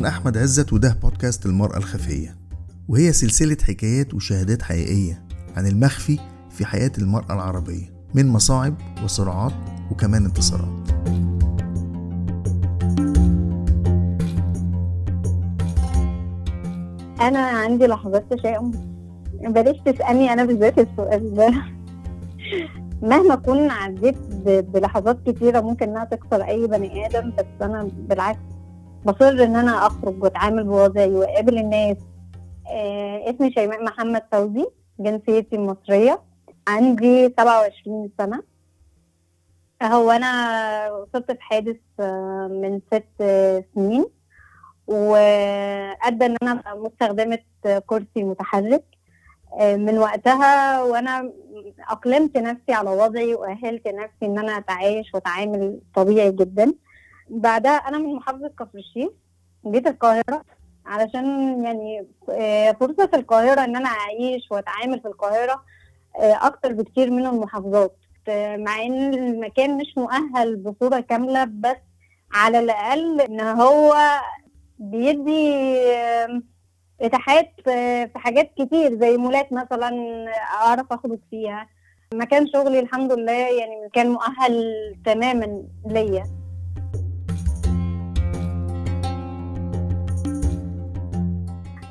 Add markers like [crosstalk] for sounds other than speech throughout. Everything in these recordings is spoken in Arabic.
أنا أحمد عزت وده بودكاست المرأة الخفية وهي سلسلة حكايات وشهادات حقيقية عن المخفي في حياة المرأة العربية من مصاعب وصراعات وكمان انتصارات. أنا عندي لحظات تشاؤم. بلاش تسألني أنا بالذات السؤال ده. مهما كنت عديت بلحظات كتيرة ممكن إنها تكسر أي بني آدم بس أنا بالعكس بصر ان أنا اخرج واتعامل بوضعي وأقابل الناس. آه اسمي شيماء محمد فوزي جنسيتي مصرية عندي 27 سنة. هو أنا وصلت في حادث آه، من ست سنين وأدى إن أنا أبقى مستخدمة كرسي متحرك. آه، من وقتها وأنا أقلمت نفسي على وضعي وأهلت نفسي إن أنا أتعايش وأتعامل طبيعي جدا. بعدها أنا من محافظة كفر الشيخ جيت القاهرة علشان يعني آه، فرصة في القاهرة إن أنا أعيش وأتعامل في القاهرة آه، أكتر بكتير من المحافظات. آه، مع إن المكان مش مؤهل بصورة كاملة بس على الأقل إن هو بيدي إتاحات في حاجات كتير زي مولات مثلا أعرف أخرج فيها. مكان شغلي الحمد لله يعني كان مؤهل تماما ليا.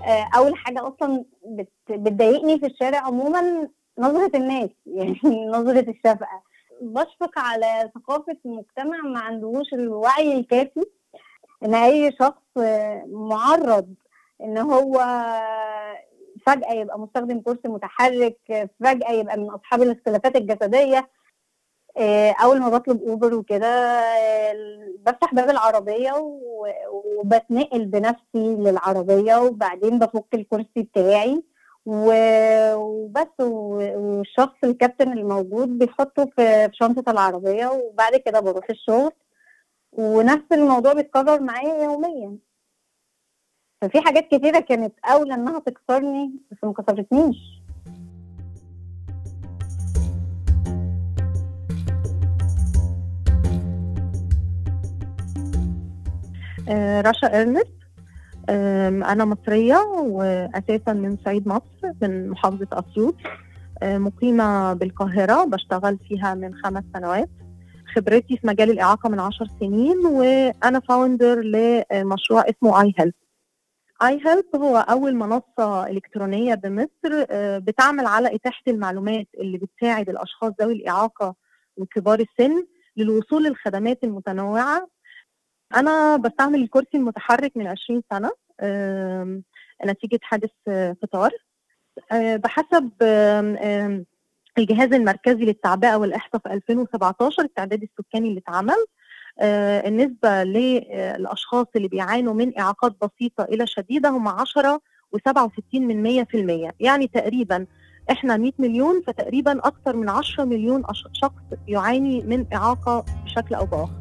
أول حاجة أصلا بت- بتضايقني في الشارع عموما نظرة الناس [laughs] يعني نظرة الشفقه بشفق على ثقافة المجتمع ما عندهوش الوعي الكافي إن أي شخص آه، معرض إن هو فجأة يبقى مستخدم كرسي متحرك فجأة يبقى من أصحاب الاختلافات الجسدية. آه، أول ما بطلب أوبر وكده آه، بفتح باب العربية و- وبتنقل بنفسي للعربية وبعدين بفك الكرسي بتاعي وبس والشخص الكابتن الموجود بيحطه في شنطة العربية وبعد كده بروح الشغل ونفس الموضوع بيتكرر معايا يوميا. ففي حاجات كتيرة كانت أولى إنها تكسرني بس ما كسرتنيش. رشا إرنست. أنا مصرية وأساسا من صعيد مصر من محافظة أسيوط. آه، مقيمة بالقاهرة بشتغل فيها من خمس سنوات. خبرتي في مجال الإعاقة من عشر سنين وأنا founder لمشروع اسمه I Help I Help هو أول منصة إلكترونية بمصر آه، بتعمل على إتاحة المعلومات اللي بتساعد الأشخاص ذوي الإعاقة وكبار السن للوصول للخدمات المتنوعة أنا بستعمل الكرسي المتحرك من 20 سنة آم، نتيجة حادث آه، قطار آه، بحسب آم، آم، الجهاز المركزي للتعبئة والإحصاء في 2017 التعداد السكاني اللي اتعمل. آه، النسبة للأشخاص اللي بيعانوا من إعاقات بسيطة إلى شديدة هم 10 و67 من 100% يعني تقريبا إحنا 100 مليون فتقريبا أكثر من 10 مليون شخص يعاني من إعاقة بشكل أو بآخر.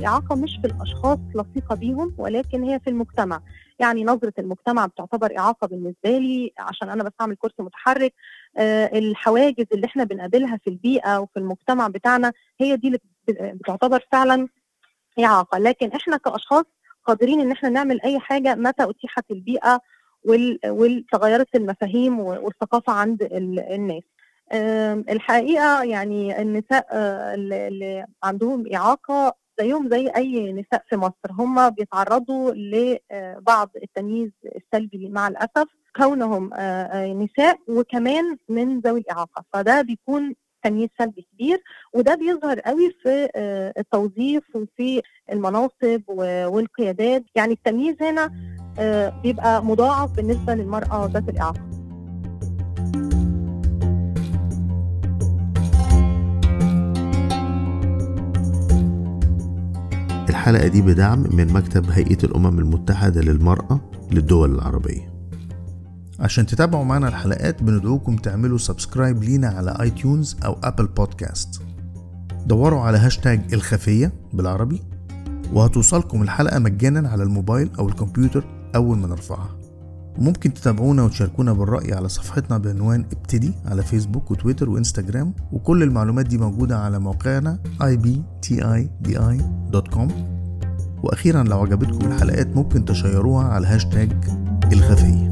الإعاقة مش في الأشخاص لصيقة بيهم ولكن هي في المجتمع. يعني نظرة المجتمع بتعتبر إعاقة بالنسبة لي عشان أنا بستعمل كرسي متحرك. آه، الحواجز اللي إحنا بنقابلها في البيئة وفي المجتمع بتاعنا هي دي اللي بت- بتعتبر فعلا إعاقة. لكن إحنا كأشخاص قادرين إن إحنا نعمل أي حاجة متى أتيحت البيئة وال- والتغيرت المفاهيم والثقافة عند ال- الناس. آم، الحقيقة يعني النساء آه، اللي عندهم إعاقة زيهم زي أي نساء في مصر. هم بيتعرضوا لبعض التمييز السلبي مع الأسف كونهم آه، آه، نساء وكمان من ذوي الإعاقة. فده بيكون تمييز سلبي كبير وده بيظهر قوي في آه، التوظيف وفي المناصب والقيادات. يعني التمييز هنا آه، بيبقى مضاعف بالنسبة للمرأة ذات الإعاقة. الحلقة دي بدعم من مكتب هيئة الأمم المتحدة للمرأة للدول العربية. عشان تتابعوا معنا الحلقات بندعوكم تعملوا subscribe لينا على iTunes أو Apple Podcast. دوروا على هاشتاج الخفية بالعربي وهتوصلكم الحلقة مجانا على الموبايل أو الكمبيوتر أول ما نرفعها. ممكن تتابعونا وتشاركونا بالرأي على صفحتنا بعنوان ابتدي على فيسبوك وتويتر وإنستجرام وكل المعلومات دي موجودة على موقعنا ibtidi.com وأخيرا لو عجبتكم الحلقات ممكن تشيروها على هاشتاج الخفية.